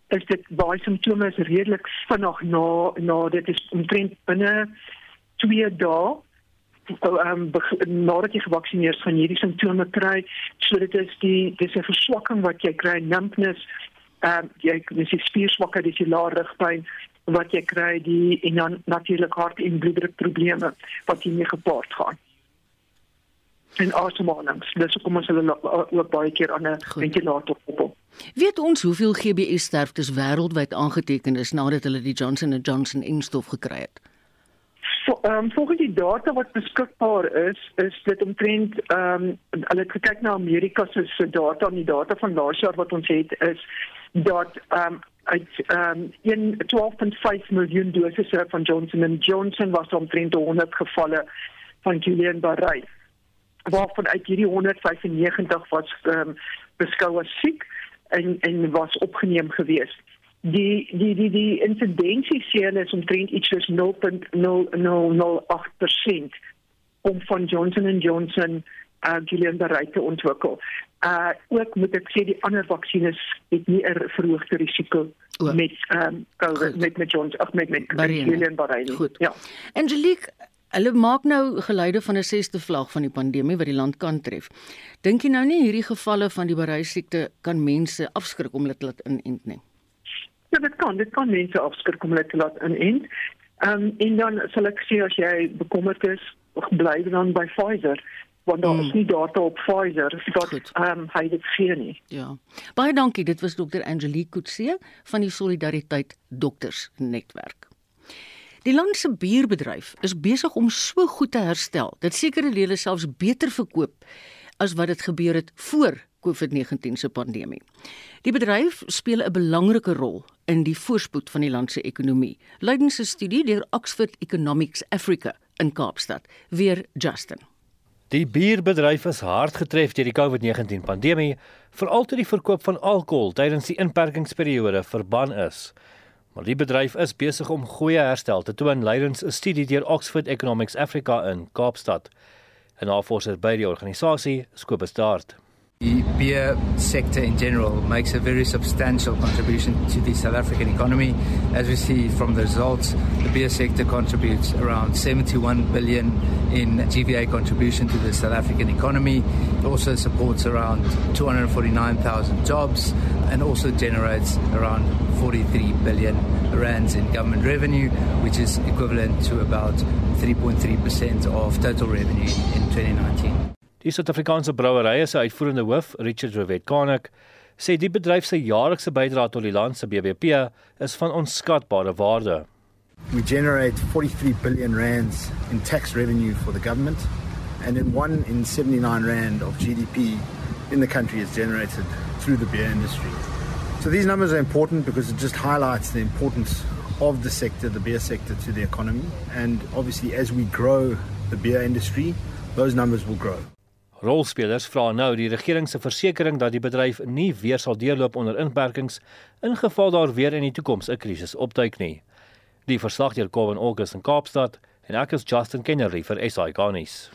is dit baie simptome is redelik vinnig na na dit is omtrent binne 2 dae ehm um, nadat jy gevaksinereer is van hierdie simptome kry, so dit is die dis 'n verswakking wat jy kry, numbness, ehm um, jy dis die spierswakheid, dis die lae rugpyn wat jy kry die en dan natuurlik hart en bloeddruk probleme wat hiermee gepaard gaan. En asemhalings, dis hoekom ons hulle ook baie keer aan 'n ventilator koppel. Weet ons hoeveel GBS sterftes wêreldwyd aangeteken is nadat hulle die Johnson & Johnson instof gekry het? Ehm um, volgens die data wat beskikbaar is, is dit omtrent ehm um, hulle het gekyk na Amerika se se data en die data van laas jaar wat ons het is dat ehm um, uit ehm um, 12.5 miljoen dosisse van Johnson & Johnson was omtrent 100 gevalle van Guillain-Barré. Waarvan uit hierdie 195 was ehm um, beskou as siek en en was opgeneem geweest die die die die insidensie seël is omtrent iets soos 0.0008% om van Johnson & Johnson uh Julian Barrett te ontwikkel. Uh ook moet ek sê die ander vaksines het nie 'n verhoogde risiko o. met ehm um, COVID met met Johnson of met met Julian Barrett. Goed. Ja. Angelique Hulle maak nou geluide van 'n sesde vlag van die pandemie wat die land kan tref. Dink jy nou nie hierdie gevalle van die Barrett siekte kan mense afskrik om hulle te laat inent nie? Ja, dit kan, dit kan mense afskrik om hulle te laat inent. Ehm um, en dan sal ek sê as jy bekommerd is, bly dan by Pfizer want daar is hmm. nie data op Pfizer dat ehm um, hy dit gee nie. Ja. Baie dankie. Dit was dokter Angelique Kutse van die Solidariteit Dokters Netwerk. Die land se bierbedryf is besig om so goed te herstel dat sekere dele selfs beter verkoop as wat dit gebeur het voor COVID-19 se pandemie. Die bedryf speel 'n belangrike rol in die voorspoed van die land se ekonomie. Lydens 'n studie deur Oxford Economics Africa in Kaapstad, weer Justin. Die bierbedryf is hard getref deur die COVID-19 pandemie, veral toe die verkoop van alkohol tydens die inperkingsperiode verbân is. Maar die bedryf is besig om goeie herstel te toon, lydens 'n studie deur Oxford Economics Africa in Kaapstad. 'n Navorser by die organisasie, Skobus Dart. The beer sector in general makes a very substantial contribution to the South African economy. As we see from the results, the beer sector contributes around 71 billion in GVA contribution to the South African economy. It also supports around 249,000 jobs and also generates around 43 billion rands in government revenue, which is equivalent to about 3.3% of total revenue in 2019. Die Suid-Afrikaanse brouwerye se uitvoerende hoof, Richard Rovet Kanek, sê die bedryf se jaarlikse bydrae tot die land se BBP is van onskatbare waarde. We generate 43 billion rands in tax revenue for the government and in 1 in 79 rand of GDP in the country is generated through the beer industry. So these numbers are important because it just highlights the importance of the sector, the beer sector to the economy and obviously as we grow the beer industry, those numbers will grow. Rolspelers vra nou die regering se versekering dat die bedryf nie weer sal deurloop onder inperkings in geval daar weer in die toekoms 'n krisis opduik nie. Die verslag deur Kevin August in Kaapstad en ek is Justin Kennedy vir SI Garnis.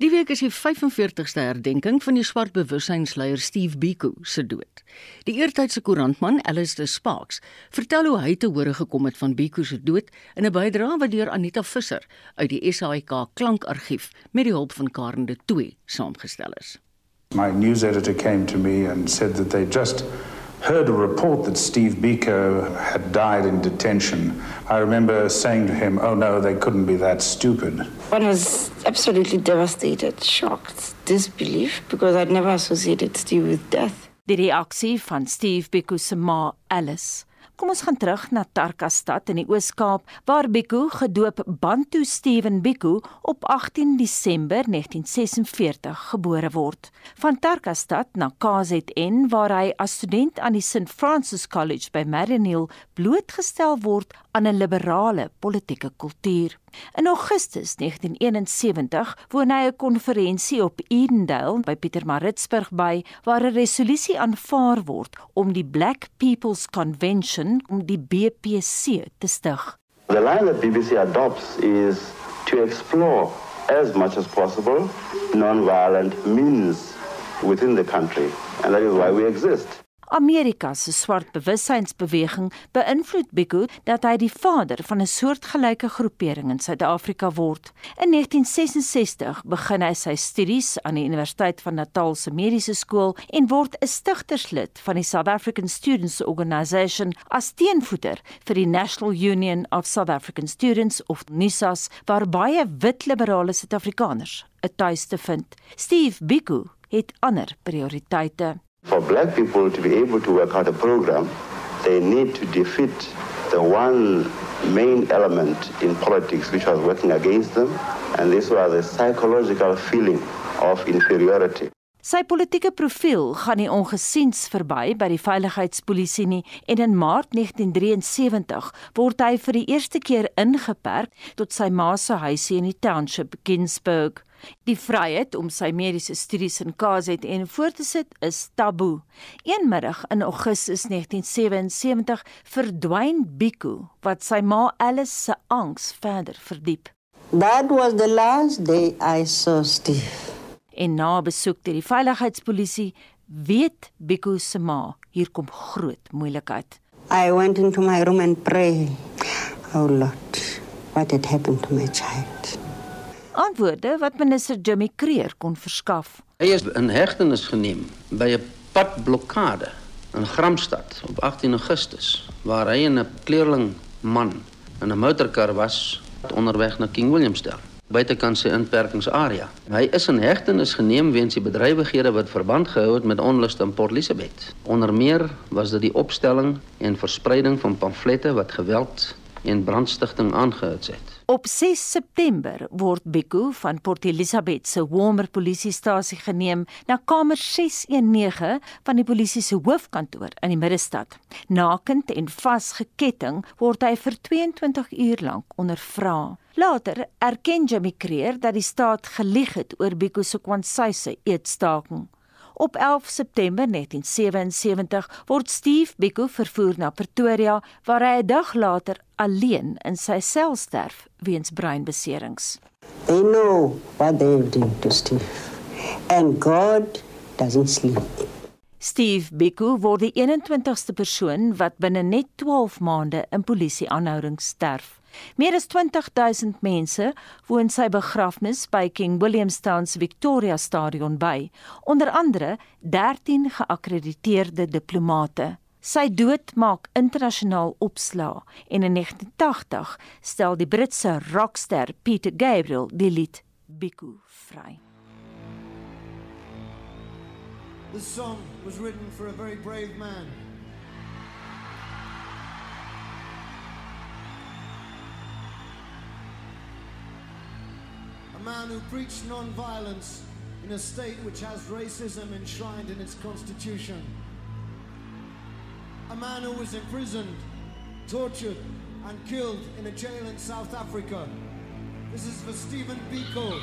Die week is die 45ste herdenking van die swart bewussynsleier Steve Biko se dood. Die eertydse koerantman Alice de Sparks vertel hoe hy te hore gekom het van Biko se dood in 'n bydrae wat deur Anita Visser uit die SAIK klankargief met die hulp van Karen de Tooy saamgestel is. My news editor came to me and said that they just heard a report that Steve Biko had died in detention. I remember saying to him, Oh no, they couldn't be that stupid. One was absolutely devastated, shocked, disbelief, because I'd never associated Steve with death. Die reaksie van Steve Biko se ma, Alice, Kom ons gaan terug na Tarkastad in die Oos-Kaap waar Biku gedoop Bantu Steven Biku op 18 Desember 1946 gebore word. Van Tarkastad na KZN waar hy as student aan die St Francis College by Mariannhill blootgestel word aan 'n liberale politieke kultuur. In Augustus 1971 woon hy 'n konferensie op Edendale by Pietermaritzburg by waar 'n resolusie aanvaar word om die Black People's Convention om die BPC te stig. The line that BBC adopts is to explore as much as possible non-violent means within the country and that is why we exist. Amerika se swart bewussynsbeweging beïnvloed Biko dat hy die vader van 'n soortgelyke groepering in Suid-Afrika word. In 1966 begin hy sy studies aan die Universiteit van Natal se Mediese Skool en word 'n stigterslid van die South African Students Organisation as teenvoeter vir die National Union of South African Students of NUSAS waar baie wit liberale Suid-Afrikaners 'n tuiste vind. Steve Biko het ander prioriteite. For black people to be able to work out a program, they need to defeat the one main element in politics which was working against them, and this was the psychological feeling of inferiority. Sy politieke profiel gaan nie ongesiens verby by die veiligheidspolisie nie en in Maart 1973 word hy vir die eerste keer ingeperk tot sy ma se huisie in die township Ginsburg. Die vryheid om sy mediese studies in KZN voort te sit is taboe. Een middag in Augustus 1977 verdwyn Biko wat sy ma Alice se angs verder verdiep. That was the last day I saw Steve. En na besoek deur die veiligheidspolisie weet Biko se ma hier kom groot moeilikheid. I went into my room and pray. Oh Lord, what had happened to my child? Antwoorde wat minister Jimmy Creer kon verskaf. Hy is in hegtenis geneem by 'n padblokkade in Gramstad op 18 Augustus waar hy 'n kleerling man in 'n motorkar was onderweg na King Williamstown buitekant sy inperkingsarea. Hy is in hegtenis geneem weens die bedrywighede wat verband gehou het met onluste in Port Elizabeth. Onder meer was dit die opstelling en verspreiding van pamflette wat geweld en brandstigting aangehits het. Op 6 September word Biko van Port Elizabeth se Walmer polisiestasie geneem na kamer 619 van die polisie se hoofkantoor in die middestad. Nakend en vasgeketting word hy vir 22 uur lank ondervra. Later erken Jimmy Creer dat die staat gelieg het oor Biko se kwansyse eetstaking. Op 11 September 1977 word Steve Biko vervoer na Pretoria waar hy 'n dag later alleen in sy sel sterf weens breinbeserings. They know what they've done to Steve. And God doesn't sleep. Steve Biko word die 21ste persoon wat binne net 12 maande in polisieaanhouding sterf. Meer as 20000 mense woon sy begrafnis by King Williamstown se Victoria Stadion by, onder andere 13 geakkrediteerde diplomate. Sy dood maak internasionaal opslaa en in 1980 stel die Britse rockster Peter Gabriel die lied Biko vry. This song was written for a very brave man. A man who preached non-violence in a state which has racism enshrined in its constitution. A man who was imprisoned, tortured, and killed in a jail in South Africa. This is for Stephen Biko.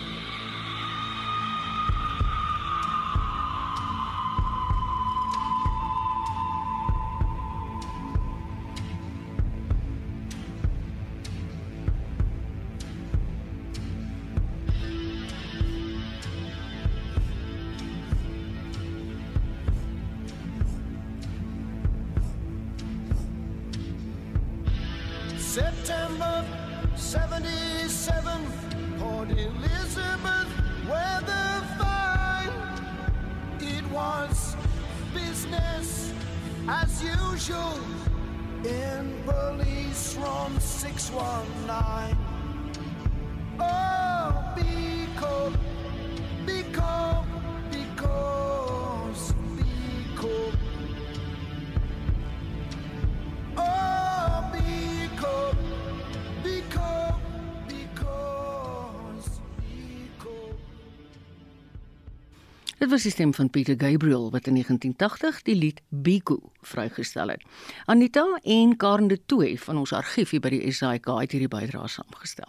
Dit was die stem van Peter Gabriel wat in 1980 die lied Biko vrygestel het. Anita en Karen de Tooy van ons argief hier by die SAIK het hierdie bydrae saamgestel.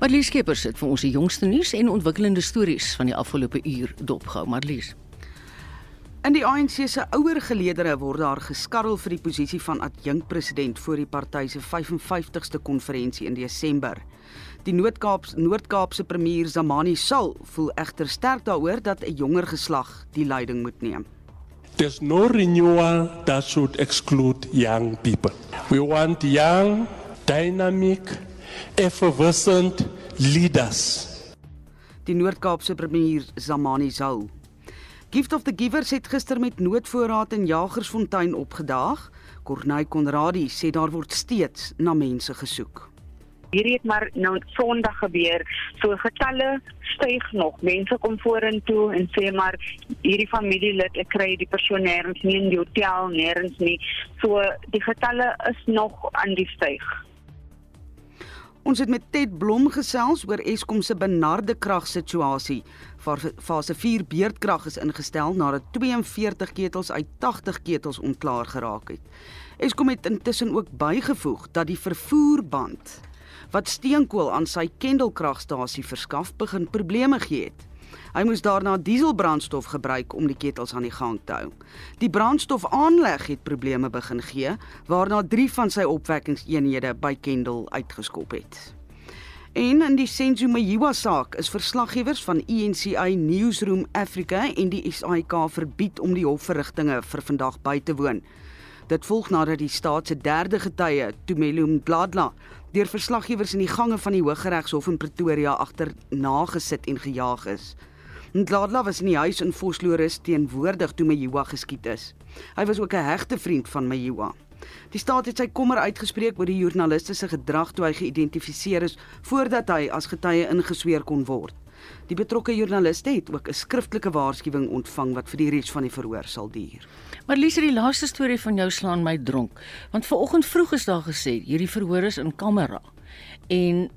Marlies Skeepers het vir ons die jongste nuus en ontwikkelende stories van die afgelope uur dopgehou. Marlies. In die ANC se ouer geleedere word daar geskarrel vir die posisie van adjunkpresident voor die party se 55ste konferensie in Desember. Die Noord-Kaap Noord-Kaapse premier Zamani Sal voel egter sterk daaroor dat 'n jonger geslag die leiding moet neem. There's no renewal that should exclude young people. We want young, dynamic, effervescent leaders. Die Noord-Kaapse premier Zamani Zau. Gift of the Givers het gister met noodvoorraad in Jagersfontein opgedaag. Corneil Conradie sê daar word steeds na mense gesoek. Hierdie het maar nou Sondag gebeur. So getalle styg nog. Mense kom vorentoe en sê maar hierdie familielid, ek kry die persoon nêrens nie in die hotel nêrens nie. So die getalle is nog aan die styg. Ons het met Ted Blom gesels oor Eskom se benarde kragsituasie. Fase 4 beurtkrag is ingestel nadat 42 ketels uit 80 ketels onklaar geraak het. Eskom het intussen ook bygevoeg dat die vervoerband wat steenkool aan sy Kendalkragstasie verskaf begin probleme gee het. Hy moes daarna dieselbrandstof gebruik om die ketels aan die gang te hou. Die brandstofaanleg het probleme begin gee, waarna 3 van sy opwekkingseenhede by Kendal uitgeskop het. En in die Senzo Mayiwa saak is verslaggewers van ENCA Newsroom Africa en die SAIK verbied om die hofverrigtinge vir vandag by te woon. Dit volg nadat die staat se derde getuie, Tumelo Mdladla, deur verslaggewers in die gange van die Hooggeregshof in Pretoria agterna gesit en gejaag is. Ndladla was in die huis in Vosloorus teenwoordig toe Mayiwa geskiet is. Hy was ook 'n hegte vriend van Mayiwa. Die staat het sy kommer uitgespreek oor die joernaliste se gedrag toe hy geïdentifiseer is voordat hy as getuie ingesweer kon word. Die betrokke joernaliste het ook 'n skriftelike waarskuwing ontvang wat vir die res van die verhoor sal duur. Maar Lise, die laaste storie van jou slaan my dronk, want vanoggend vroeg is daar gesê hierdie verhoor is in kamera. En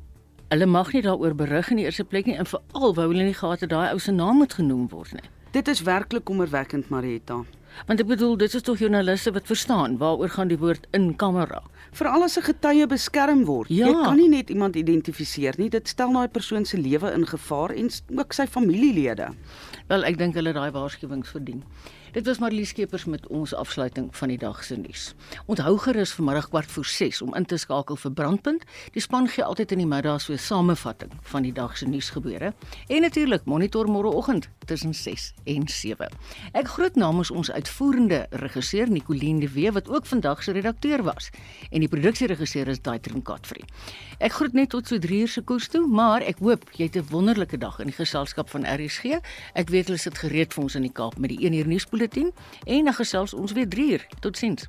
hulle mag nie daaroor berig in die eerste plek nie en veral wou hulle nie gehad het daai ou se naam moet genoem word nie. Dit is werklik kommerwekkend, Marietta. Want ek bedoel, dit is tog joernaliste wat verstaan waaroor gaan die woord in kamera. Veral as 'n getuie beskerm word. Ja. Jy kan nie net iemand identifiseer nie. Dit stel daai persoon se lewe in gevaar en ook sy familielede. Wel, ek dink hulle daai waarskuwings verdien. Dit was Marlies Skeepers met ons afsluiting van die dag se nuus. Onthou gerus vanmiddag kwart voor 6 om in te skakel vir Brandpunt. Die span gee altyd in die middag so 'n samevatting van die dag se nuusgebeure. En natuurlik monitor môreoggend tussen 6 en 7. Ek groet namens ons uitvoerende regisseur Nicoline de Wee wat ook vandag se redakteur was en die produksieregisseur is Daitrin Katfree. Ek groet net tot so 3 uur se koers toe, maar ek hoop jy het 'n wonderlike dag in die geselskap van RSG. Ek weet hulle sit gereed vir ons in die Kaap met die 1 uur nuusbulletin en dan gesels ons weer 3 uur. Totsiens.